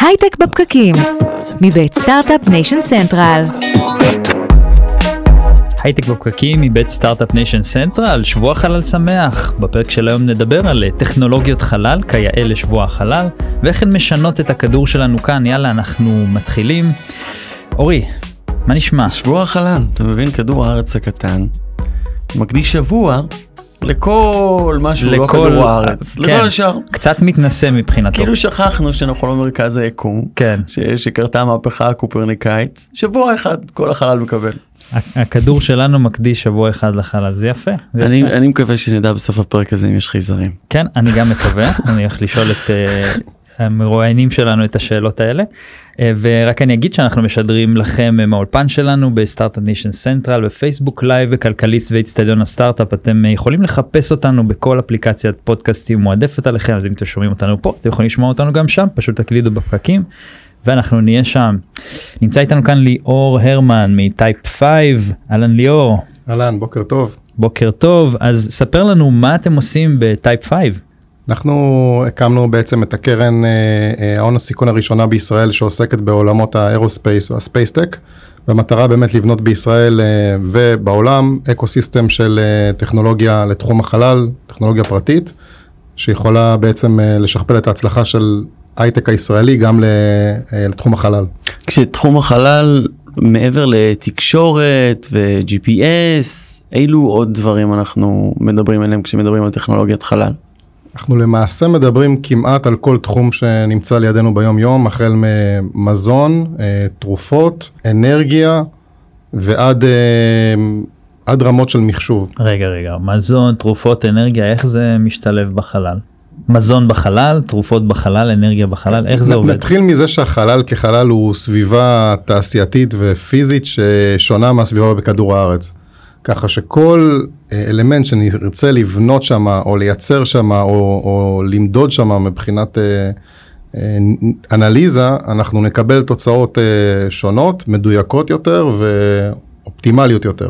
הייטק בפקקים, מבית Start-Up Nation Central. הייטק בפקקים מבית Start-Up Nation Central, שבוע חלל שמח. בפרק של היום נדבר על טכנולוגיות חלל, כיאה לשבוע החלל, ואיך הן משנות את הכדור שלנו כאן. יאללה, אנחנו מתחילים. אורי, מה נשמע? שבוע החלל, אתה מבין? כדור הארץ הקטן, מקדיש שבוע לכל מה שהוא לא כדור הארץ, כן, לכל השאר. קצת מתנשא מבחינתו. כאילו שכחנו שאנחנו לא מרכז היקום, כן. ש- שקרתה המהפכה הקופרניקאית, שבוע אחד כל החלל מקבל. הכדור שלנו מקדיש שבוע אחד לחלל, זה יפה. זה אני, יפה. אני מקווה שנדע בסוף הפרק הזה אם יש חייזרים. כן, אני גם מקווה, אני הולך לשאול את אה, המרואיינים שלנו את השאלות האלה. אה, ורק אני אגיד שאנחנו משדרים לכם אה, מהאולפן שלנו ב Start-Up Nation Central בפייסבוק live וכלכליסט ואיצטדיון הסטארט-אפ אתם אה, יכולים לחפש אותנו בכל אפליקציית פודקאסטים מועדפת עליכם אז אם אתם שומעים אותנו פה אתם יכולים לשמוע אותנו גם שם פשוט תקלידו בפקקים. ואנחנו נהיה שם. נמצא איתנו כאן ליאור הרמן מ Type 5 אהלן ליאור אהלן, בוקר טוב. בוקר טוב אז ספר לנו מה אתם עושים ב Type 5. אנחנו הקמנו בעצם את הקרן אה, אה, ההון סיכון הראשונה בישראל שעוסקת בעולמות ה aerospace וה space tech, במטרה באמת לבנות בישראל אה, ובעולם אקו סיסטם של טכנולוגיה לתחום החלל, טכנולוגיה פרטית, שיכולה בעצם לשכפל את ההצלחה של הייטק הישראלי גם לתחום החלל. כשתחום החלל מעבר לתקשורת ו-GPS, אילו עוד דברים אנחנו מדברים עליהם כשמדברים על טכנולוגיית חלל? אנחנו למעשה מדברים כמעט על כל תחום שנמצא לידינו ביום יום, החל ממזון, אה, תרופות, אנרגיה ועד אה, עד רמות של מחשוב. רגע רגע מזון תרופות אנרגיה איך זה משתלב בחלל מזון בחלל תרופות בחלל אנרגיה בחלל איך זה נ- עובד נתחיל מזה שהחלל כחלל הוא סביבה תעשייתית ופיזית ששונה מהסביבה בכדור הארץ. ככה שכל אה, אלמנט שנרצה לבנות שם או לייצר שם או, או למדוד שם מבחינת אה, אה, אנליזה, אנחנו נקבל תוצאות אה, שונות, מדויקות יותר ואופטימליות יותר.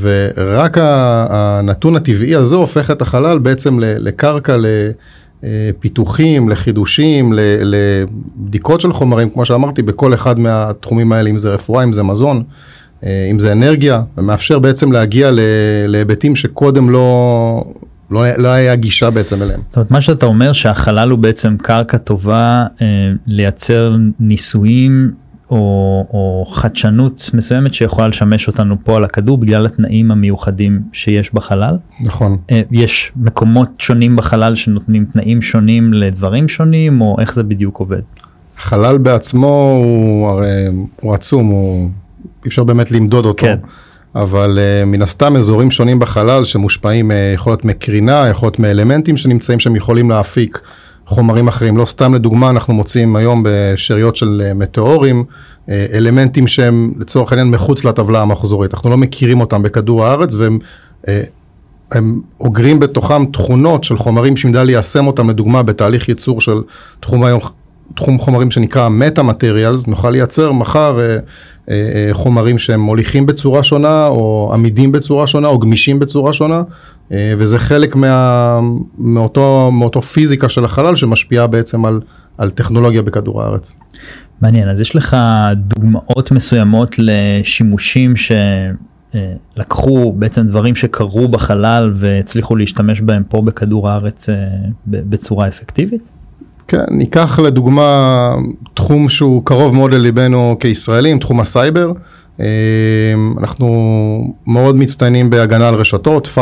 ורק הנתון הטבעי הזה הופך את החלל בעצם לקרקע לפיתוחים, לחידושים, ל- לבדיקות של חומרים, כמו שאמרתי, בכל אחד מהתחומים האלה, אם זה רפואה, אם זה מזון, אה, אם זה אנרגיה, ומאפשר בעצם להגיע להיבטים שקודם לא, לא, לא היה גישה בעצם אליהם. זאת אומרת מה שאתה אומר שהחלל הוא בעצם קרקע טובה אה, לייצר ניסויים או, או חדשנות מסוימת שיכולה לשמש אותנו פה על הכדור בגלל התנאים המיוחדים שיש בחלל. נכון. אה, יש מקומות שונים בחלל שנותנים תנאים שונים לדברים שונים או איך זה בדיוק עובד. החלל בעצמו הוא הרי הוא עצום, הוא אי אפשר באמת למדוד אותו. כן. אבל uh, מן הסתם אזורים שונים בחלל שמושפעים uh, יכול להיות מקרינה, יכול להיות מאלמנטים שנמצאים שם יכולים להפיק חומרים אחרים. לא סתם לדוגמה אנחנו מוצאים היום בשאריות של uh, מטאורים uh, אלמנטים שהם לצורך העניין מחוץ לטבלה המחזורית. אנחנו לא מכירים אותם בכדור הארץ והם uh, הם אוגרים בתוכם תכונות של חומרים שנדע ליישם אותם לדוגמה בתהליך ייצור של תחום היום, תחום חומרים שנקרא מטה מטריאלס, נוכל לייצר מחר אה, אה, אה, חומרים שהם מוליכים בצורה שונה או עמידים בצורה שונה או גמישים בצורה שונה אה, וזה חלק מה, מאותו, מאותו פיזיקה של החלל שמשפיעה בעצם על, על טכנולוגיה בכדור הארץ. מעניין אז יש לך דוגמאות מסוימות לשימושים שלקחו בעצם דברים שקרו בחלל והצליחו להשתמש בהם פה בכדור הארץ אה, בצורה אפקטיבית? כן, ניקח לדוגמה תחום שהוא קרוב מאוד לליבנו כישראלים, תחום הסייבר. אה, אנחנו מאוד מצטיינים בהגנה על רשתות, firewallים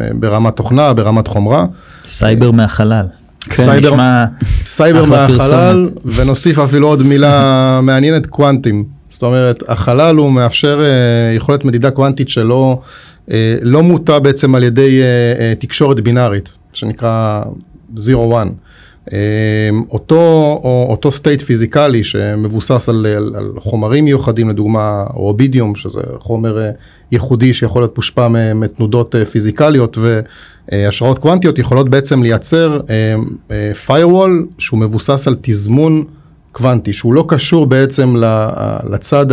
אה, ברמת תוכנה, ברמת חומרה. סייבר מהחלל. כן. סייבר- נשמע סייבר מהחלל, פרסומת. ונוסיף אפילו עוד מילה מעניינת, קוונטים. זאת אומרת, החלל הוא מאפשר אה, יכולת מדידה קוונטית שלא לא מוטה בעצם על ידי תקשורת בינארית, שנקרא 0-1. אה, אותו, או, אותו state פיזיקלי שמבוסס על, על, על חומרים מיוחדים, לדוגמה רובידיום, שזה חומר אה, ייחודי שיכול להיות מושפע מתנודות אה, פיזיקליות והשראות קוונטיות, יכולות בעצם לייצר אה, אה, firewall שהוא מבוסס על תזמון קוונטי, שהוא לא קשור בעצם לצד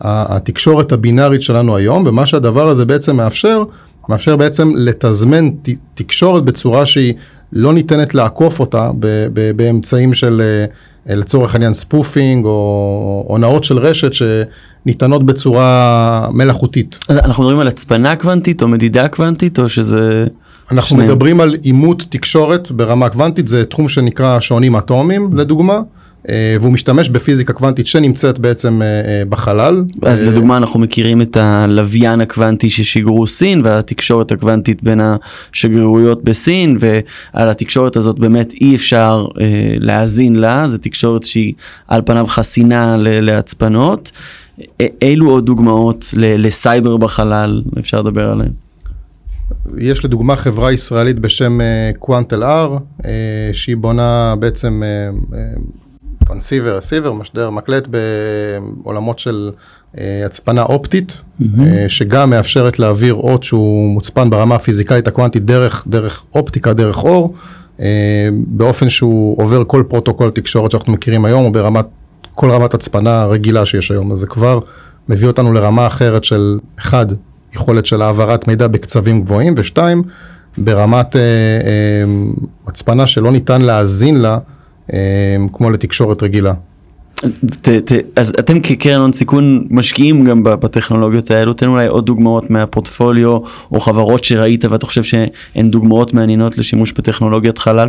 התקשורת הבינארית שלנו היום, ומה שהדבר הזה בעצם מאפשר, מאפשר בעצם לתזמן תקשורת בצורה שהיא לא ניתנת לעקוף אותה באמצעים של אה, לצורך העניין spoofing או הונאות של רשת שניתנות בצורה מלאכותית. אנחנו מדברים על הצפנה קוונטית או מדידה קוונטית או שזה... אנחנו שניהם. מדברים על אימות תקשורת ברמה קוונטית, זה תחום שנקרא שעונים אטומיים לדוגמה, והוא משתמש בפיזיקה קוונטית שנמצאת בעצם אה, אה, בחלל. אז אה, לדוגמה אנחנו מכירים את הלוויין הקוונטי ששיגרו סין והתקשורת הקוונטית בין השגרירויות בסין ועל התקשורת הזאת באמת אי אפשר אה, להאזין לה, זו תקשורת שהיא על פניו חסינה להצפנות. אילו עוד דוגמאות לסייבר בחלל אפשר לדבר עליהן? יש לדוגמה חברה ישראלית בשם QuantLR, שהיא בונה בעצם transceiver, receiver, משדר, מקלט בעולמות של אה, הצפנה אופטית, אה, שגם מאפשרת להעביר אות שהוא מוצפן ברמה הפיזיקלית הקוונטית דרך, דרך אופטיקה, דרך אור, אה, באופן שהוא עובר כל פרוטוקול תקשורת שאנחנו מכירים היום, או ברמת, כל רמת הצפנה רגילה שיש היום, אז זה כבר מביא אותנו לרמה אחרת של, אחד, יכולת של העברת מידע בקצבים גבוהים, ושתיים, ברמת אה, אה, הצפנה שלא ניתן להאזין לה, כמו לתקשורת רגילה. ת, ת, אז אתם כקרן הון סיכון משקיעים גם בטכנולוגיות האלו, תן אולי עוד דוגמאות מהפורטפוליו או חברות שראית ואתה חושב שהן דוגמאות מעניינות לשימוש בטכנולוגיית חלל?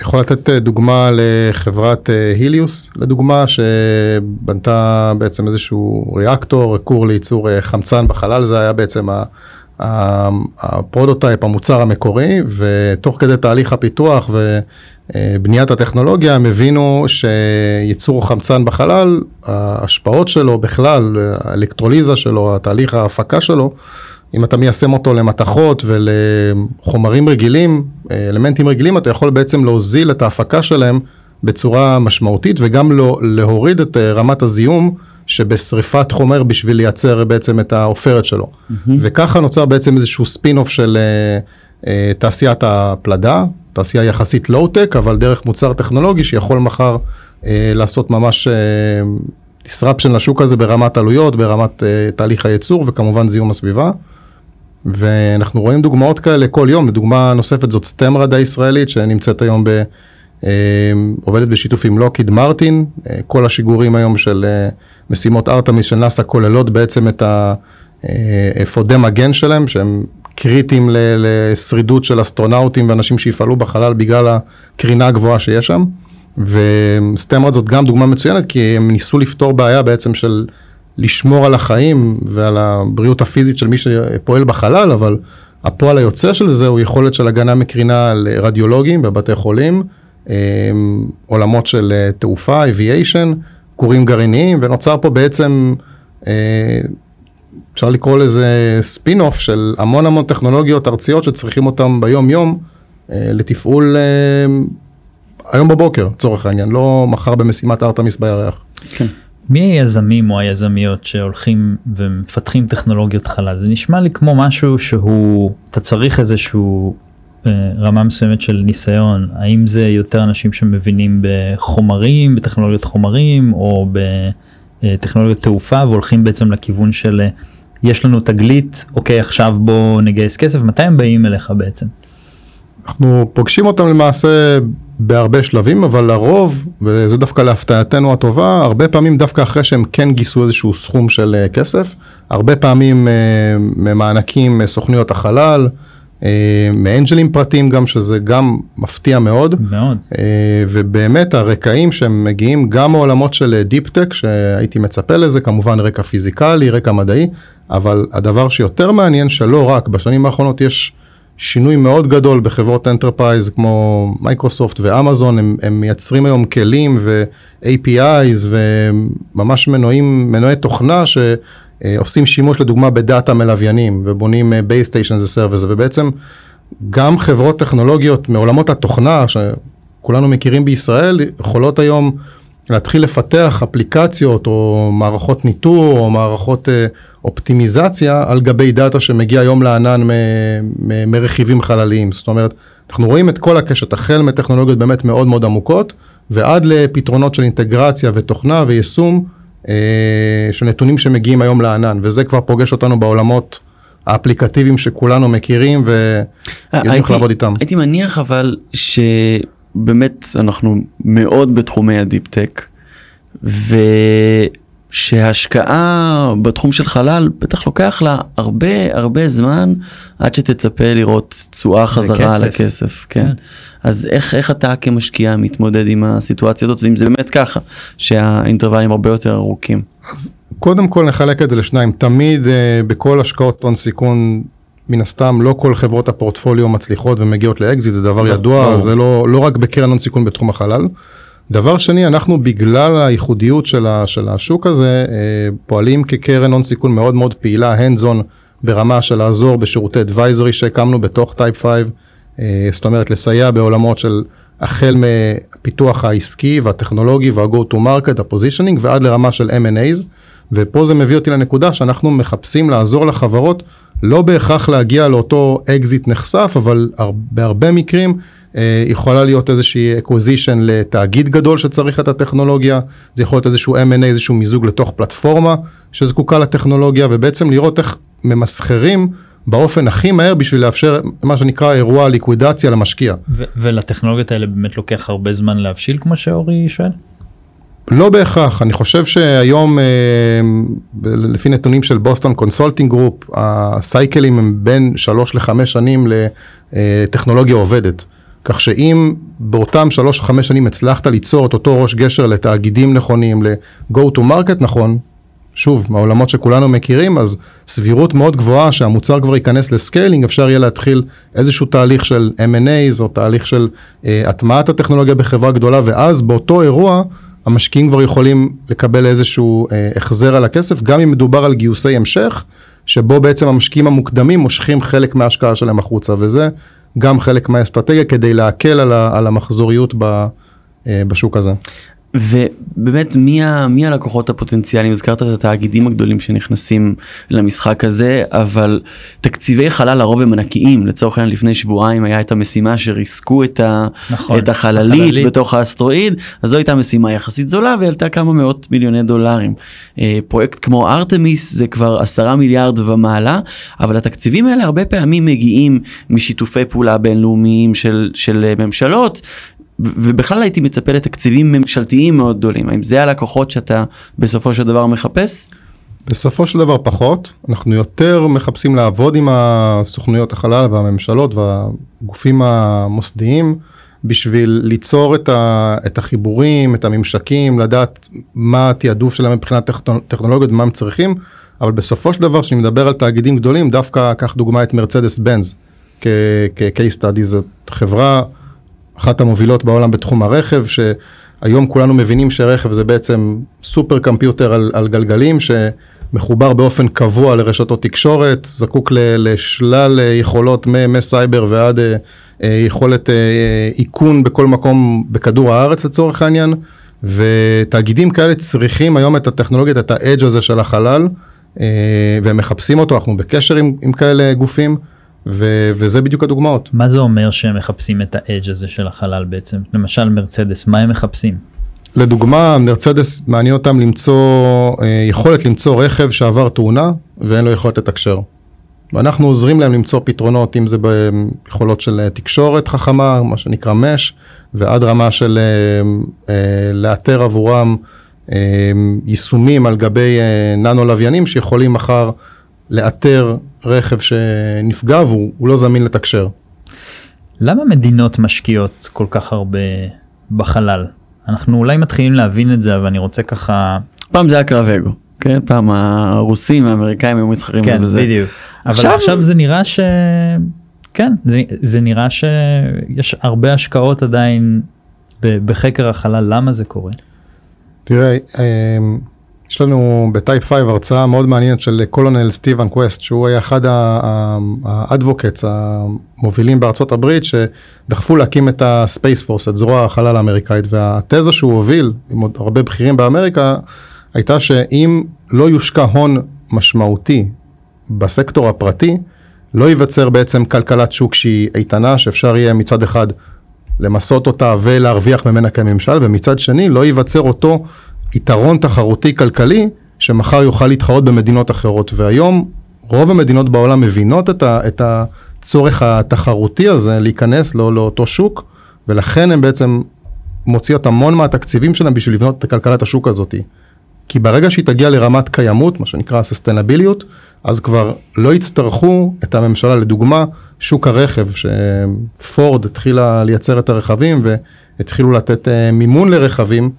יכול לתת אה, דוגמה לחברת אה, היליוס, לדוגמה, שבנתה בעצם איזשהו ריאקטור, כור לייצור אה, חמצן בחלל, זה היה בעצם ה- הפרודוטייפ, המוצר המקורי, ותוך כדי תהליך הפיתוח ובניית הטכנולוגיה, הם הבינו שייצור חמצן בחלל, ההשפעות שלו בכלל, האלקטרוליזה שלו, התהליך ההפקה שלו, אם אתה מיישם אותו למתכות ולחומרים רגילים, אלמנטים רגילים, אתה יכול בעצם להוזיל את ההפקה שלהם בצורה משמעותית וגם לא, להוריד את אה, רמת הזיהום שבשריפת חומר בשביל לייצר בעצם את העופרת שלו. Mm-hmm. וככה נוצר בעצם איזשהו ספין אוף של אה, אה, תעשיית הפלדה, תעשייה יחסית לואו-טק, אבל דרך מוצר טכנולוגי שיכול מחר אה, לעשות ממש אה, disruption לשוק הזה ברמת עלויות, ברמת אה, תהליך הייצור וכמובן זיהום הסביבה. ואנחנו רואים דוגמאות כאלה כל יום, לדוגמה נוספת זאת סטמרד הישראלית שנמצאת היום ב... אה, עובדת בשיתוף עם לוקהיד מרטין, אה, כל השיגורים היום של אה, משימות ארתמיס של נאסא כוללות בעצם את האפודי מגן שלהם, שהם קריטיים לשרידות של אסטרונאוטים ואנשים שיפעלו בחלל בגלל הקרינה הגבוהה שיש שם. וסטמרד זאת גם דוגמה מצוינת, כי הם ניסו לפתור בעיה בעצם של לשמור על החיים ועל הבריאות הפיזית של מי שפועל בחלל, אבל הפועל היוצא של זה הוא יכולת של הגנה מקרינה לרדיולוגים בבתי חולים, אה, עולמות של אה, תעופה, aviation, כורים גרעיניים, ונוצר פה בעצם, אה, אפשר לקרוא לזה ספין אוף של המון המון טכנולוגיות ארציות שצריכים אותם ביום יום לתפעול היום בבוקר, לצורך העניין, לא מחר במשימת ארתמיס בירח. כן. מי היזמים או היזמיות שהולכים ומפתחים טכנולוגיות חלל זה נשמע לי כמו משהו שהוא אתה צריך איזשהו אה, רמה מסוימת של ניסיון האם זה יותר אנשים שמבינים בחומרים בטכנולוגיות חומרים או בטכנולוגיות תעופה והולכים בעצם לכיוון של אה, יש לנו תגלית אוקיי עכשיו בוא נגייס כסף מתי הם באים אליך בעצם. אנחנו פוגשים אותם למעשה בהרבה שלבים, אבל לרוב, וזה דווקא להפתעתנו הטובה, הרבה פעמים דווקא אחרי שהם כן גייסו איזשהו סכום של אה, כסף, הרבה פעמים אה, ממענקים סוכנויות החלל, אה, מאנג'לים פרטיים גם, שזה גם מפתיע מאוד. מאוד. ובאמת הרקעים שהם מגיעים גם מעולמות של deep-tech, שהייתי מצפה לזה, כמובן רקע פיזיקלי, רקע מדעי, אבל הדבר שיותר מעניין שלא רק, בשנים האחרונות יש שינוי מאוד גדול בחברות enterprise כמו מייקרוסופט ואמזון, הם, הם מייצרים היום כלים ו-APIs וממש מנועים, מנועי תוכנה שעושים שימוש לדוגמה בדאטה מלוויינים ובונים base station as a ובעצם גם חברות טכנולוגיות מעולמות התוכנה שכולנו מכירים בישראל יכולות היום להתחיל לפתח אפליקציות או מערכות ניטור או מערכות אופטימיזציה על גבי דאטה שמגיע היום לענן מרכיבים חלליים. זאת אומרת, אנחנו רואים את כל הקשת, החל מטכנולוגיות באמת מאוד מאוד עמוקות, ועד לפתרונות של אינטגרציה ותוכנה ויישום אה, של נתונים שמגיעים היום לענן, וזה כבר פוגש אותנו בעולמות האפליקטיביים שכולנו מכירים ויודעים איך הייתי- לעבוד איתם. הייתי מניח אבל שבאמת אנחנו מאוד בתחומי ה-deep-tech ושהשקעה בתחום של חלל בטח לוקח לה הרבה הרבה זמן עד שתצפה לראות תשואה חזרה על כסף. הכסף. כן. כן. אז איך, איך אתה כמשקיע מתמודד עם הסיטואציה הזאת ואם זה באמת ככה שהאינטרוולים הרבה יותר ארוכים. קודם כל נחלק את זה לשניים, תמיד אה, בכל השקעות הון סיכון, מן הסתם לא כל חברות הפורטפוליו מצליחות ומגיעות לאקזיט, זה דבר לא, ידוע, ברור. זה לא, לא רק בקרן הון סיכון בתחום החלל. דבר שני, אנחנו בגלל הייחודיות של, ה, של השוק הזה, אה, פועלים כקרן הון סיכון מאוד מאוד פעילה, hands on ברמה של לעזור בשירותי advisory שהקמנו בתוך טייפ 5, אה, זאת אומרת לסייע בעולמות של החל מפיתוח העסקי והטכנולוגי וה-go to market, ה-positioning ועד לרמה של M&A's, ופה זה מביא אותי לנקודה שאנחנו מחפשים לעזור לחברות לא בהכרח להגיע לאותו אקזיט נכסף, אבל הר- בהרבה מקרים אה, יכולה להיות איזושהי acquisition לתאגיד גדול שצריך את הטכנולוגיה, זה יכול להיות איזשהו M&A, איזשהו מיזוג לתוך פלטפורמה שזקוקה לטכנולוגיה, ובעצם לראות איך ממסחרים באופן הכי מהר בשביל לאפשר מה שנקרא אירוע ליקווידציה למשקיע. ולטכנולוגיות האלה באמת לוקח הרבה זמן להבשיל כמו שאורי שואל? לא בהכרח, אני חושב שהיום אה, לפי נתונים של בוסטון קונסולטינג גרופ, הסייקלים הם בין שלוש לחמש שנים לטכנולוגיה עובדת. כך שאם באותם שלוש או חמש שנים הצלחת ליצור את אותו ראש גשר לתאגידים נכונים, ל-go to market נכון, שוב, מהעולמות שכולנו מכירים, אז סבירות מאוד גבוהה שהמוצר כבר ייכנס ל-scaling, אפשר יהיה להתחיל איזשהו תהליך של M&A's או תהליך של אה, הטמעת הטכנולוגיה בחברה גדולה, ואז באותו אירוע המשקיעים כבר יכולים לקבל איזשהו אה, החזר על הכסף, גם אם מדובר על גיוסי המשך, שבו בעצם המשקיעים המוקדמים מושכים חלק מההשקעה שלהם החוצה, וזה גם חלק מהאסטרטגיה כדי להקל על, ה, על המחזוריות ב, אה, בשוק הזה. ובאמת מי, ה, מי הלקוחות הפוטנציאליים הזכרת את התאגידים הגדולים שנכנסים למשחק הזה אבל תקציבי חלל לרוב הם ענקיים לצורך העניין לפני שבועיים היה את המשימה שריסקו את, ה, נכון, את החללית, החללית. בתוך האסטרואיד אז זו הייתה משימה יחסית זולה והיא עלתה כמה מאות מיליוני דולרים. אה, פרויקט כמו ארתמיס זה כבר עשרה מיליארד ומעלה אבל התקציבים האלה הרבה פעמים מגיעים משיתופי פעולה בינלאומיים של, של ממשלות ובכלל הייתי מצפה לתקציבים ממשלתיים מאוד גדולים. האם זה הלקוחות שאתה בסופו של דבר מחפש? בסופו של דבר פחות, אנחנו יותר מחפשים לעבוד עם הסוכנויות החלל והממשלות והגופים המוסדיים בשביל ליצור את, ה, את החיבורים, את הממשקים, לדעת מה התעדוף שלהם מבחינת טכנו- טכנולוגיות ומה הם צריכים, אבל בסופו של דבר כשאני מדבר על תאגידים גדולים, דווקא קח דוגמא את מרצדס בנז כ-case study, זאת חברה אחת המובילות בעולם בתחום הרכב, שהיום כולנו מבינים שרכב זה בעצם סופר קמפיוטר על, על גלגלים, שמחובר באופן קבוע לרשתות תקשורת, זקוק ל, לשלל אה, יכולות מסייבר ועד אה, אה, יכולת איכון בכל מקום בכדור הארץ לצורך העניין, ותאגידים כאלה צריכים היום את הטכנולוגיית, את האדג' הזה של החלל, והם מחפשים אותו, אנחנו בקשר עם, עם כאלה גופים. ו- וזה בדיוק הדוגמאות. מה זה אומר שהם מחפשים את האדג' הזה של החלל בעצם? למשל מרצדס, מה הם מחפשים? לדוגמה, מרצדס מעניין אותם למצוא, אה, יכולת למצוא רכב שעבר תאונה ואין לו יכולת לתקשר. ואנחנו עוזרים להם למצוא פתרונות, אם זה ביכולות של אה, תקשורת חכמה, מה שנקרא מש, ועד רמה של אה, אה, לאתר עבורם אה, יישומים על גבי אה, ננו לוויינים שיכולים מחר לאתר רכב שנפגע והוא הוא לא זמין לתקשר. למה מדינות משקיעות כל כך הרבה בחלל? אנחנו אולי מתחילים להבין את זה אבל אני רוצה ככה פעם זה היה קרב אגו, כן? פעם הרוסים האמריקאים היו מתחרים זה כן בזה. בדיוק אבל עכשיו- עכשיו זה נראה ש... כן זה, זה נראה שיש הרבה השקעות עדיין בחקר החלל למה זה קורה? תראה, אמ, יש לנו בטייפ 5 הרצאה מאוד מעניינת של קולונל סטיבן קווסט, שהוא היה אחד האדבוקטס המובילים בארצות הברית, שדחפו להקים את הספייס פורס, את זרוע החלל האמריקאית, והתזה שהוא הוביל, עם עוד הרבה בכירים באמריקה, הייתה שאם לא יושקע הון משמעותי בסקטור הפרטי, לא ייווצר בעצם כלכלת שוק שהיא איתנה, שאפשר יהיה מצד אחד למסות אותה ולהרוויח ממנה כממשל, ומצד שני לא ייווצר אותו יתרון תחרותי כלכלי שמחר יוכל להתחרות במדינות אחרות. והיום רוב המדינות בעולם מבינות את, ה, את הצורך התחרותי הזה להיכנס לו, לאותו שוק, ולכן הן בעצם מוציאות המון מהתקציבים שלהם בשביל לבנות את כלכלת השוק הזאת. כי ברגע שהיא תגיע לרמת קיימות, מה שנקרא ססטנביליות, אז כבר לא יצטרכו את הממשלה, לדוגמה, שוק הרכב, שפורד התחילה לייצר את הרכבים והתחילו לתת אה, מימון לרכבים,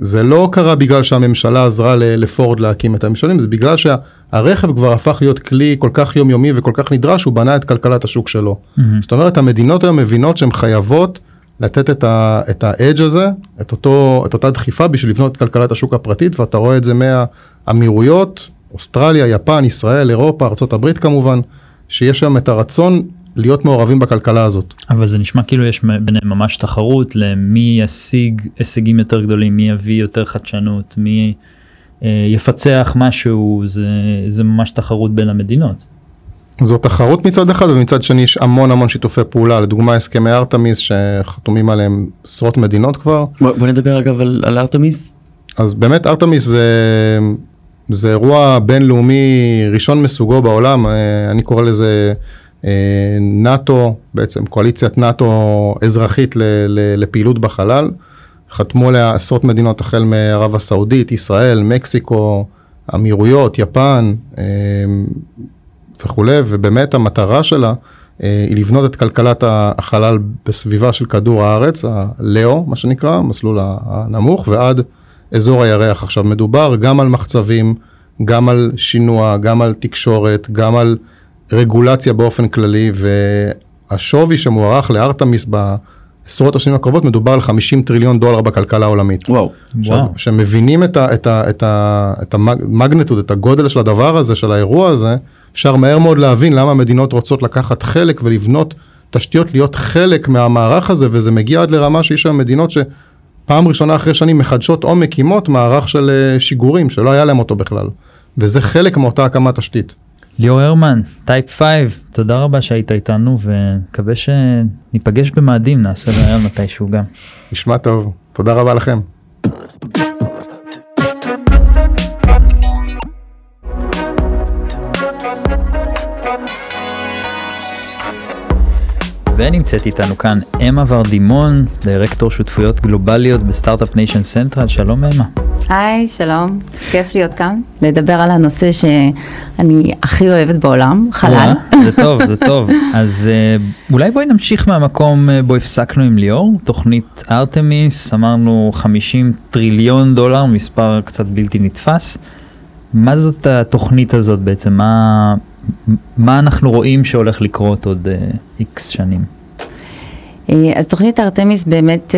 זה לא קרה בגלל שהממשלה עזרה לפורד להקים את הממשלים, זה בגלל שהרכב כבר הפך להיות כלי כל כך יומיומי וכל כך נדרש, הוא בנה את כלכלת השוק שלו. Mm-hmm. זאת אומרת, המדינות היום מבינות שהן חייבות לתת את, ה, את האדג' הזה, את, אותו, את אותה דחיפה בשביל לבנות את כלכלת השוק הפרטית, ואתה רואה את זה מהאמירויות, אוסטרליה, יפן, ישראל, אירופה, ארה"ב כמובן, שיש שם את הרצון להיות מעורבים בכלכלה הזאת. אבל זה נשמע כאילו יש ביניהם ממש תחרות למי ישיג הישגים יותר גדולים, מי יביא יותר חדשנות, מי אה, יפצח משהו, זה, זה ממש תחרות בין המדינות. זו תחרות מצד אחד ומצד שני יש המון המון שיתופי פעולה לדוגמה הסכמי ארתמיס שחתומים עליהם עשרות מדינות כבר. בוא, בוא נדבר אגב על, על ארתמיס. אז באמת ארתמיס זה, זה אירוע בינלאומי ראשון מסוגו בעולם אה, אני קורא לזה נאטו בעצם קואליציית נאטו אזרחית ל, ל, לפעילות בחלל. חתמו עליה עשרות מדינות החל מערב הסעודית ישראל מקסיקו אמירויות יפן. אה, וכולי, ובאמת המטרה שלה אה, היא לבנות את כלכלת החלל בסביבה של כדור הארץ, הלאו, מה שנקרא, המסלול הנמוך, ועד אזור הירח. עכשיו מדובר גם על מחצבים, גם על שינוע, גם על תקשורת, גם על רגולציה באופן כללי, והשווי שמוערך לארתמיס בעשרות השנים הקרובות, מדובר על 50 טריליון דולר בכלכלה העולמית. וואו. עכשיו, כשמבינים את, את, את, את המגנטוד, את הגודל של הדבר הזה, של האירוע הזה, אפשר מהר מאוד להבין למה מדינות רוצות לקחת חלק ולבנות תשתיות להיות חלק מהמערך הזה, וזה מגיע עד לרמה שיש שם מדינות שפעם ראשונה אחרי שנים מחדשות או מקימות מערך של אה, שיגורים, שלא היה להם אותו בכלל. וזה חלק מאותה הקמת תשתית. ליאור הרמן, טייפ 5, תודה רבה שהיית איתנו ונקווה שניפגש במאדים, נעשה ריאיון מתישהו גם. נשמע טוב, תודה רבה לכם. ונמצאת איתנו כאן אמה ורדימון, דירקטור שותפויות גלובליות בסטארט-אפ ניישן סנטרל, שלום אמה. היי, שלום, כיף להיות כאן, לדבר על הנושא שאני הכי אוהבת בעולם, חלל. זה טוב, זה טוב. אז אה, אולי בואי נמשיך מהמקום אה, בו הפסקנו עם ליאור, תוכנית ארתמיס, אמרנו 50 טריליון דולר, מספר קצת בלתי נתפס. מה זאת התוכנית הזאת בעצם? מה, מה אנחנו רואים שהולך לקרות עוד איקס uh, שנים? אה, אז תוכנית ארתמיס באמת uh,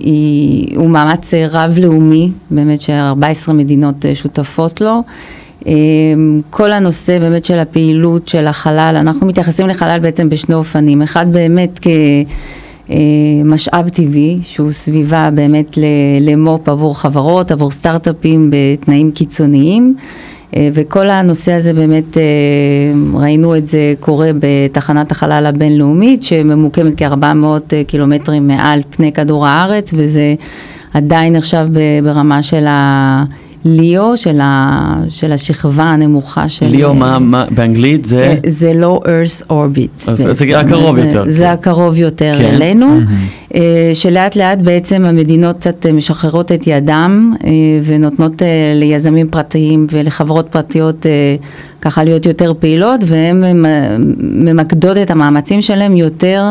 היא, הוא מאמץ רב-לאומי, באמת ש-14 מדינות שותפות לו. כל הנושא באמת של הפעילות של החלל, אנחנו מתייחסים לחלל בעצם בשני אופנים, אחד באמת כמשאב טבעי, שהוא סביבה באמת למו"פ עבור חברות, עבור סטארט-אפים בתנאים קיצוניים. אה, וכל הנושא הזה באמת, אה, ראינו את זה קורה בתחנת החלל הבינלאומית שממוקמת כ-400 אה, קילומטרים מעל פני כדור הארץ וזה עדיין עכשיו ברמה של ה... ליאו של, ה, של השכבה הנמוכה של... ליאו מה, מה באנגלית זה? זה לא Earth Orbit. אז זה הקרוב יותר. זה כן. הקרוב יותר כן. אלינו, mm-hmm. שלאט לאט בעצם המדינות קצת משחררות את ידם ונותנות ליזמים פרטיים ולחברות פרטיות ככה להיות יותר פעילות והן ממקדות את המאמצים שלהם יותר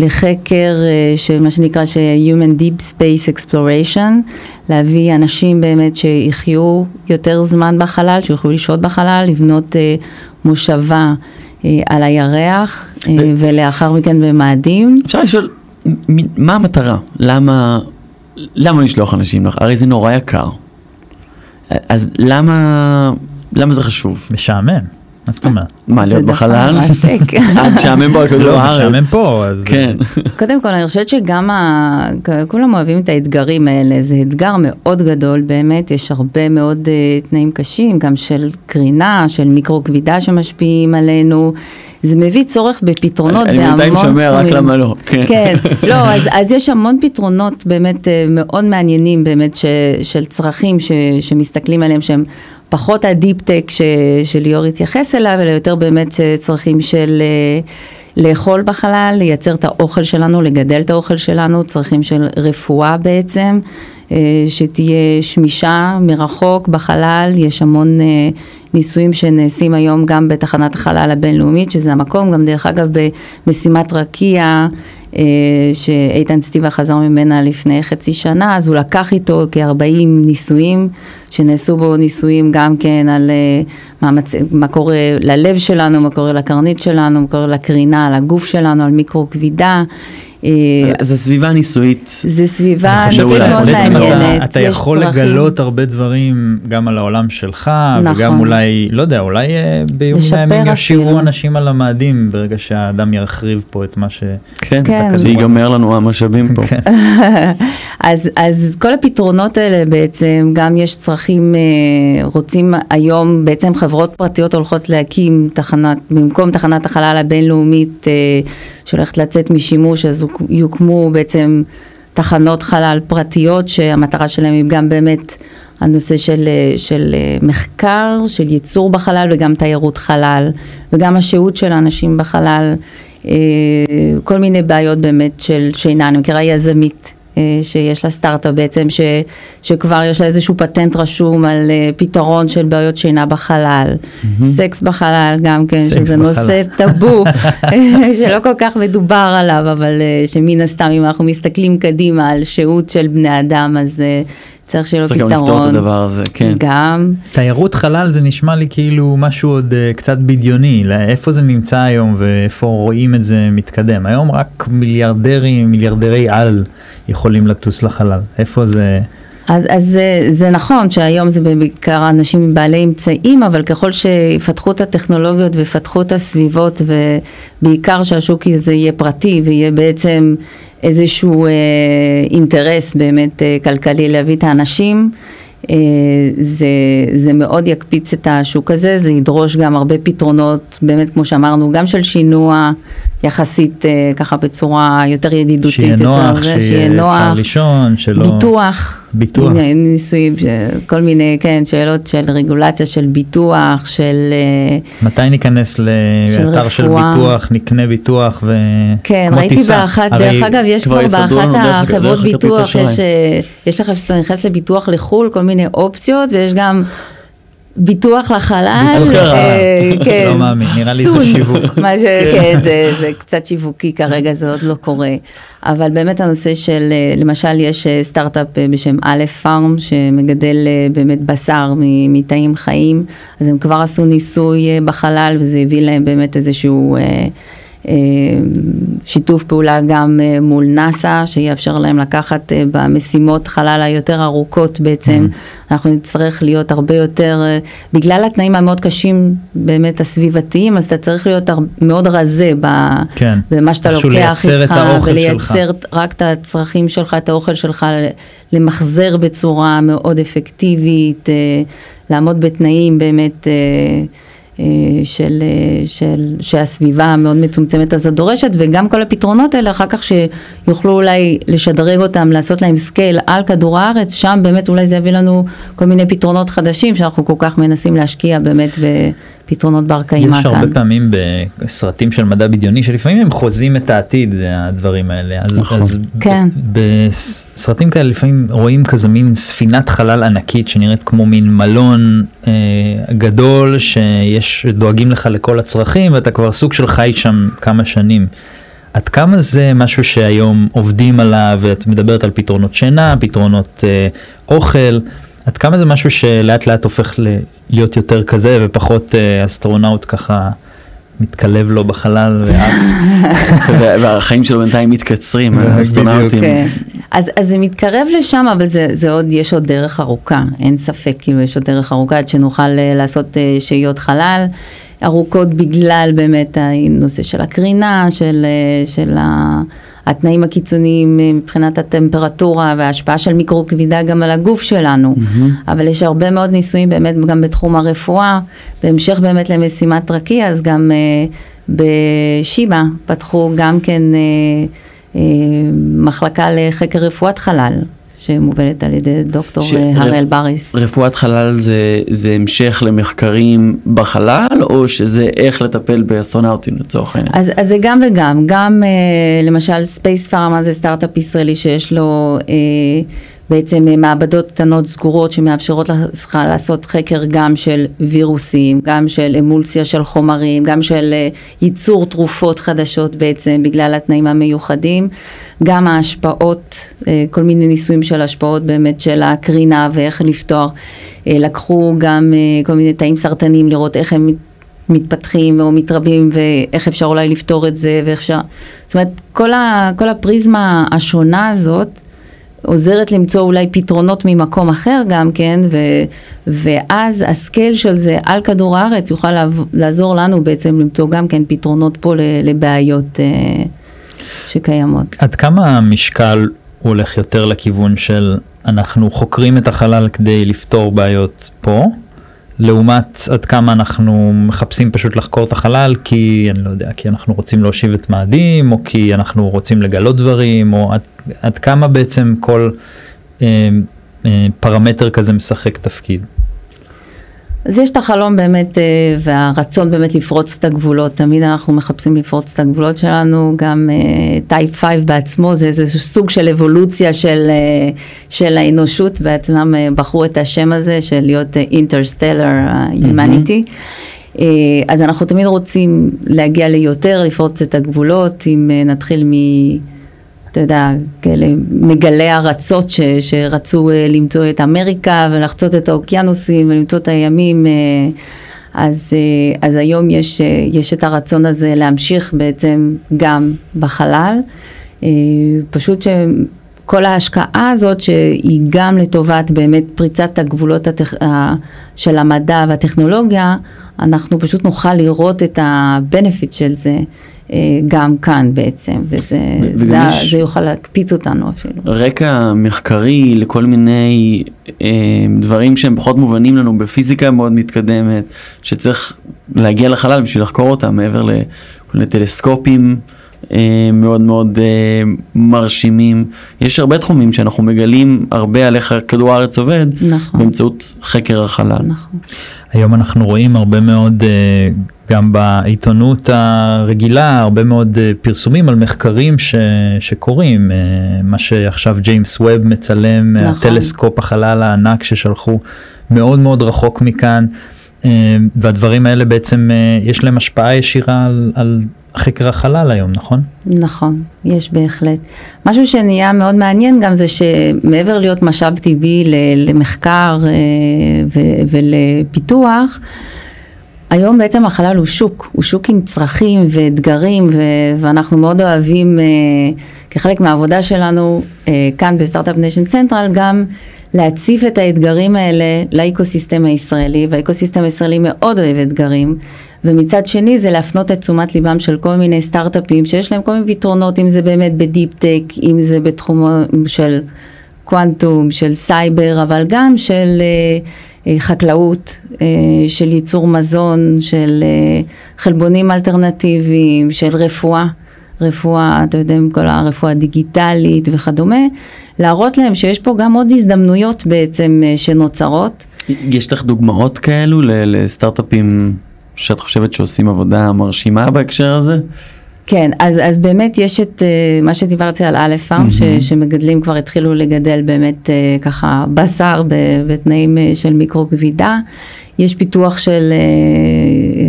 לחקר של מה שנקרא ש- Human Deep Space Exploration, להביא אנשים באמת שיחיו יותר זמן בחלל, שיוכלו לשהות בחלל, לבנות מושבה על הירח ולאחר מכן במאדים. אפשר לשאול, מה המטרה? למה, למה לשלוח אנשים? הרי זה נורא יקר. אז למה, למה זה חשוב? משעמם. מה זאת אומרת? מה, להיות בחלל? אה, משעמם פה על כדור הארץ. לא, משעמם פה, אז... כן. קודם כל, אני חושבת שגם ה... כולם אוהבים את האתגרים האלה, זה אתגר מאוד גדול, באמת, יש הרבה מאוד uh, תנאים קשים, גם של קרינה, של מיקרו כבידה שמשפיעים עלינו. זה מביא צורך בפתרונות אני בהמון בינתיים שומע רק למה לא. כן, כן. לא, אז, אז יש המון פתרונות באמת uh, מאוד מעניינים, באמת, ש, של צרכים ש, שמסתכלים עליהם שהם פחות ה-deep-tech שליאור התייחס אליו, אלא יותר באמת אה, צרכים של אה, לאכול בחלל, לייצר את האוכל שלנו, לגדל את האוכל שלנו, צרכים של רפואה בעצם, אה, שתהיה שמישה מרחוק בחלל, יש המון ניסויים שנעשים היום גם בתחנת החלל הבינלאומית, שזה המקום, גם דרך אגב במשימת רקיע. אה, שאיתן סטיבה חזר ממנה לפני חצי שנה, אז הוא לקח איתו כ-40 ניסויים, שנעשו בו ניסויים גם כן על אה, מאמצ... מה קורה ללב שלנו, מה קורה לקרנית שלנו, מה קורה לקרינה, על הגוף שלנו, על מיקרו כבידה. אה, זו סביבה ניסויית. זו סביבה ניסויית מאוד מעניינת. אתה, אתה יכול צרכים. לגלות הרבה דברים גם על העולם שלך, נכון. וגם אולי, לא יודע, אולי אה, ביום הימים ישירו אנשים על המאדים ברגע שהאדם ירחיב פה את מה ש... כן, כן. שיגמר לנו המשאבים פה. כן. אז, אז כל הפתרונות האלה בעצם, גם יש צרכים, אה, רוצים היום, בעצם חברות פרטיות הולכות להקים תחנת, במקום תחנת החלל הבינלאומית שהולכת לצאת משימוש, אז יוקמו בעצם תחנות חלל פרטיות שהמטרה שלהם היא גם באמת הנושא של, של מחקר, של ייצור בחלל וגם תיירות חלל וגם השהות של האנשים בחלל, אה, כל מיני בעיות באמת של שינה, אני מכירה יזמית אה, שיש לה סטארט-אפ בעצם, ש, שכבר יש לה איזשהו פטנט רשום על uh, פתרון של בעיות שינה בחלל, mm-hmm. סקס בחלל גם כן, שזה בחלל. נושא טאבו, שלא כל כך מדובר עליו, אבל uh, שמן הסתם אם אנחנו מסתכלים קדימה על שהות של בני אדם, אז צריך שיהיה לו פתרון. צריך גם לפתור את הדבר הזה, כן. גם. תיירות חלל זה נשמע לי כאילו משהו עוד uh, קצת בדיוני, איפה זה נמצא היום ואיפה רואים את זה מתקדם. היום רק מיליארדרים, מיליארדרי על יכולים לטוס לחלל, איפה זה... אז, אז זה, זה נכון שהיום זה בעיקר אנשים בעלי אמצעים, אבל ככל שיפתחו את הטכנולוגיות ויפתחו את הסביבות, ובעיקר שהשוק הזה יהיה פרטי ויהיה בעצם איזשהו אה, אינטרס באמת אה, כלכלי להביא את האנשים, אה, זה, זה מאוד יקפיץ את השוק הזה, זה ידרוש גם הרבה פתרונות, באמת כמו שאמרנו, גם של שינוע יחסית אה, ככה בצורה יותר ידידותית. שיהיה נוח, שיהיה נוח, לישון, שלא... ביטוח. ביטוח. ניסויים, כל מיני, כן, שאלות של רגולציה, של ביטוח, של... אה, מתי ניכנס לאתר של ביטוח, נקנה ביטוח ו... כן, ראיתי באחת, דרך אגב, יש כבר באחת החברות ביטוח, יש, יש לך שאתה נכנס לביטוח לחו"ל, כל מיני אופציות, ויש גם... ביטוח לחלל, אה, כן, לא מאמין, נראה לי זה שיווק, מה ש... כן, זה, זה קצת שיווקי כרגע, זה עוד לא קורה, אבל באמת הנושא של, אה, למשל יש אה, סטארט-אפ בשם א' פארם, שמגדל באמת בשר מתאים חיים, אז הם כבר עשו ניסוי בחלל, וזה הביא להם באמת איזשהו... אה, שיתוף פעולה גם אה, מול נאסא, שיאפשר להם לקחת אה, במשימות חלל היותר ארוכות בעצם, mm-hmm. אנחנו נצטרך להיות הרבה יותר, בגלל התנאים המאוד קשים באמת הסביבתיים, אז אתה צריך להיות מאוד רזה כן. במה שאתה לוקח איתך, ולייצר שלך. רק את הצרכים שלך, את האוכל שלך, למחזר בצורה מאוד אפקטיבית, לעמוד בתנאים באמת של, אה, של, שהסביבה המאוד מצומצמת הזאת דורשת, וגם כל הפתרונות האלה אחר כך שיוכלו אולי לשדרג אותם, לעשות להם scale על כדור הארץ, שם באמת אולי זה יביא לנו כל מיני פתרונות חדשים שאנחנו כל כך מנסים להשקיע באמת פתרונות בר קיימא כאן. יש הרבה פעמים בסרטים של מדע בדיוני שלפעמים הם חוזים את העתיד הדברים האלה אז, נכון. אז כן. בסרטים כאלה לפעמים רואים כזה מין ספינת חלל ענקית שנראית כמו מין מלון אה, גדול שיש דואגים לך לכל הצרכים ואתה כבר סוג של חי שם כמה שנים. עד כמה זה משהו שהיום עובדים עליו ואת מדברת על פתרונות שינה פתרונות אה, אוכל עד כמה זה משהו שלאט לאט הופך להיות יותר כזה ופחות אה, אסטרונאוט ככה מתקלב לו בחלל. והחיים שלו בינתיים מתקצרים, האסטרונאוטים. כן. אז, אז זה מתקרב לשם, אבל זה, זה עוד, יש עוד דרך ארוכה, אין ספק, כאילו יש עוד דרך ארוכה עד שנוכל אה, לעשות אה, שהיות חלל. ארוכות בגלל באמת הנושא של הקרינה, של, של ה... התנאים הקיצוניים אה, מבחינת הטמפרטורה וההשפעה של מיקרו כבידה גם על הגוף שלנו, mm-hmm. אבל יש הרבה מאוד ניסויים באמת גם בתחום הרפואה, בהמשך באמת למשימת רקיע, אז גם uh, בשיבא פתחו גם כן uh, uh, מחלקה לחקר רפואת חלל. שמובלת על ידי דוקטור ש- אה, הראל בריס. רפואת חלל זה, זה המשך למחקרים בחלל, או שזה איך לטפל באסטרונאוטים לצורך העניין? אז, אז זה גם וגם, גם אה, למשל SpacePharma זה סטארט-אפ ישראלי שיש לו אה, בעצם אה, מעבדות קטנות סגורות שמאפשרות לך לעשות חקר גם של וירוסים, גם של אמולסיה של חומרים, גם של אה, ייצור תרופות חדשות בעצם בגלל התנאים המיוחדים, גם ההשפעות, אה, כל מיני ניסויים של השפעות באמת של הקרינה ואיך לפתור. לקחו גם כל מיני תאים סרטניים לראות איך הם מתפתחים או מתרבים ואיך אפשר אולי לפתור את זה ואיך אפשר, זאת אומרת כל, ה, כל הפריזמה השונה הזאת עוזרת למצוא אולי פתרונות ממקום אחר גם כן ו, ואז הסקייל של זה על כדור הארץ יוכל לעזור לנו בעצם למצוא גם כן פתרונות פה לבעיות אה, שקיימות. עד כמה המשקל הולך יותר לכיוון של אנחנו חוקרים את החלל כדי לפתור בעיות פה, לעומת עד כמה אנחנו מחפשים פשוט לחקור את החלל כי אני לא יודע כי אנחנו רוצים להושיב את מאדים או כי אנחנו רוצים לגלות דברים או עד, עד כמה בעצם כל אה, אה, פרמטר כזה משחק תפקיד. אז יש את החלום באמת אה, והרצון באמת לפרוץ את הגבולות, תמיד אנחנו מחפשים לפרוץ את הגבולות שלנו, גם טייפ 5 בעצמו זה איזה סוג של אבולוציה של, אה, של האנושות, בעצמם אה, בחרו את השם הזה של להיות אינטרסטלר humanity. אה, אז אנחנו תמיד רוצים להגיע ליותר, לפרוץ את הגבולות, אם אה, נתחיל מ... אתה יודע, כאלה מגלי ארצות ש, שרצו אה, למצוא את אמריקה ולחצות את האוקיינוסים ולמצוא את הימים, אה, אז, אה, אז היום יש, יש את הרצון הזה להמשיך בעצם גם בחלל, פשוט שכל ההשקעה הזאת שהיא גם לטובת באמת פריצת הגבולות הטכ... של המדע והטכנולוגיה, אנחנו פשוט נוכל לראות את ה-benefit של זה. אה, גם כאן בעצם, וזה זה, יש- זה יוכל להקפיץ אותנו אפילו. רקע מחקרי לכל מיני אה, דברים שהם פחות מובנים לנו בפיזיקה מאוד מתקדמת, שצריך להגיע לחלל בשביל לחקור אותם מעבר לכל מיני טלסקופים אה, מאוד מאוד אה, מרשימים. יש הרבה תחומים שאנחנו מגלים הרבה על איך כדור הארץ עובד נכון. באמצעות חקר החלל. נכון. היום אנחנו רואים הרבה מאוד, גם בעיתונות הרגילה, הרבה מאוד אה, פרסומים על מחקרים ש, שקורים, אה, מה שעכשיו ג'יימס ווב מצלם, נכון. הטלסקופ החלל הענק ששלחו מאוד מאוד רחוק מכאן, אה, והדברים האלה בעצם, אה, יש להם השפעה ישירה על, על חקר החלל היום, נכון? נכון, יש בהחלט. משהו שנהיה מאוד מעניין גם זה שמעבר להיות משאב טבעי למחקר אה, ולפיתוח, היום בעצם החלל הוא שוק, הוא שוק עם צרכים ואתגרים ו- ואנחנו מאוד אוהבים אה, כחלק מהעבודה שלנו אה, כאן ב Start-Up Nation Central גם להציף את האתגרים האלה לאקוסיסטם הישראלי והאקוסיסטם הישראלי מאוד אוהב אתגרים ומצד שני זה להפנות את תשומת ליבם של כל מיני סטארט-אפים שיש להם כל מיני פתרונות אם זה באמת ב deep tech אם זה בתחום של קוונטום של סייבר אבל גם של אה, חקלאות, אה, של ייצור מזון, של אה, חלבונים אלטרנטיביים, של רפואה, רפואה, אתה יודע, כל הרפואה הדיגיטלית וכדומה, להראות להם שיש פה גם עוד הזדמנויות בעצם אה, שנוצרות. יש לך דוגמאות כאלו לסטארט-אפים שאת חושבת שעושים עבודה מרשימה בהקשר הזה? כן, אז, אז באמת יש את uh, מה שדיברתי על א' פארם, ש, שמגדלים כבר התחילו לגדל באמת uh, ככה בשר בתנאים uh, של מיקרו כבידה. יש פיתוח של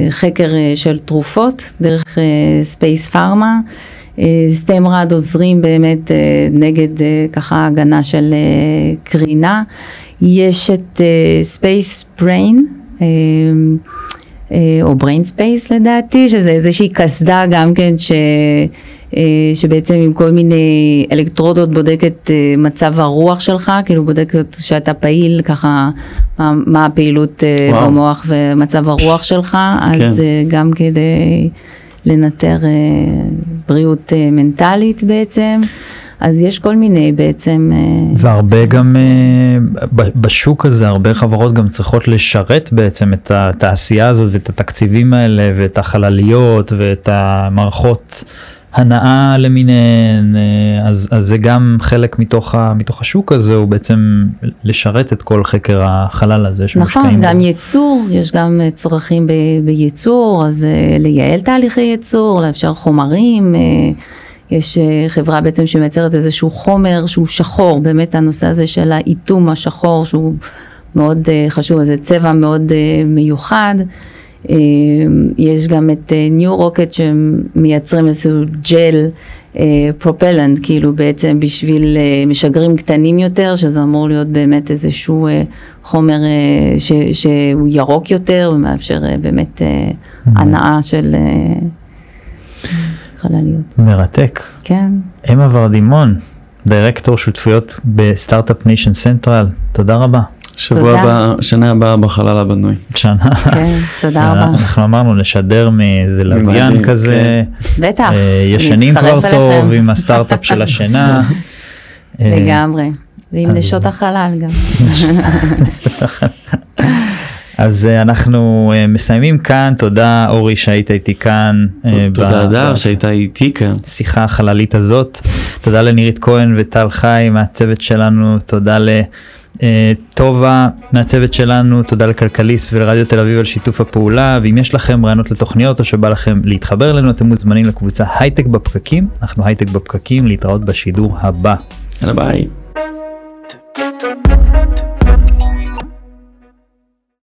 חקר של תרופות דרך SpacePharma. StemRad עוזרים באמת נגד ככה הגנה של קרינה. יש את Space uh, Brain. אה, או Brain Space לדעתי, שזה איזושהי קסדה גם כן ש... אה, שבעצם עם כל מיני אלקטרודות בודקת אה, מצב הרוח שלך, כאילו בודקת שאתה פעיל ככה, מה, מה הפעילות וואו. במוח ומצב הרוח שלך, אז כן. אה, גם כדי לנטר בריאות מנטלית בעצם, אז יש כל מיני בעצם, אה, והרבה גם אה, בשוק הזה הרבה חברות גם צריכות לשרת בעצם את התעשייה הזאת ואת התקציבים האלה ואת החלליות ואת המערכות הנאה למיניהן, אה, אז, אז זה גם חלק מתוך, ה, מתוך השוק הזה, הוא בעצם לשרת את כל חקר החלל הזה שמושקעים נכון, גם בו. ייצור, יש גם צרכים ב, בייצור, אז לייעל תהליכי ייצור, לאפשר חומרים. יש אה, חברה בעצם שמייצרת איזשהו חומר שהוא שחור, באמת הנושא הזה של האיתום השחור שהוא מאוד אה, חשוב, זה צבע מאוד אה, מיוחד. יש גם את ניו רוקט שמייצרים איזשהו ג'ל propellant, כאילו בעצם בשביל משגרים קטנים יותר, שזה אמור להיות באמת איזשהו חומר ש, שהוא ירוק יותר ומאפשר באמת אה, הנעה של חלליות. מרתק. כן. אמה ורדימון, דירקטור שותפויות ב Start-Up Nation Central, תודה רבה. שבוע תודה. הבא, שנה הבאה בחלל הבנוי. שנה. כן, תודה רבה. אנחנו אמרנו נשדר מאיזה לוויין כזה, בטח. אה, ישנים כבר טוב. עם הסטארט-אפ של השינה. לגמרי. ועם נשות החלל גם. אז אה, אנחנו אה, מסיימים כאן, תודה אורי שהיית איתי כאן. אה, תודה הדר ב- שהייתה איתי כאן. שיחה החללית הזאת. תודה לנירית כהן וטל חי מהצוות שלנו, תודה לטובה מהצוות שלנו, תודה לכלכליסט ולרדיו תל אביב על שיתוף הפעולה, ואם יש לכם רעיונות לתוכניות או שבא לכם להתחבר אלינו, אתם מוזמנים לקבוצה הייטק בפקקים, אנחנו הייטק בפקקים, להתראות בשידור הבא. יאללה ביי.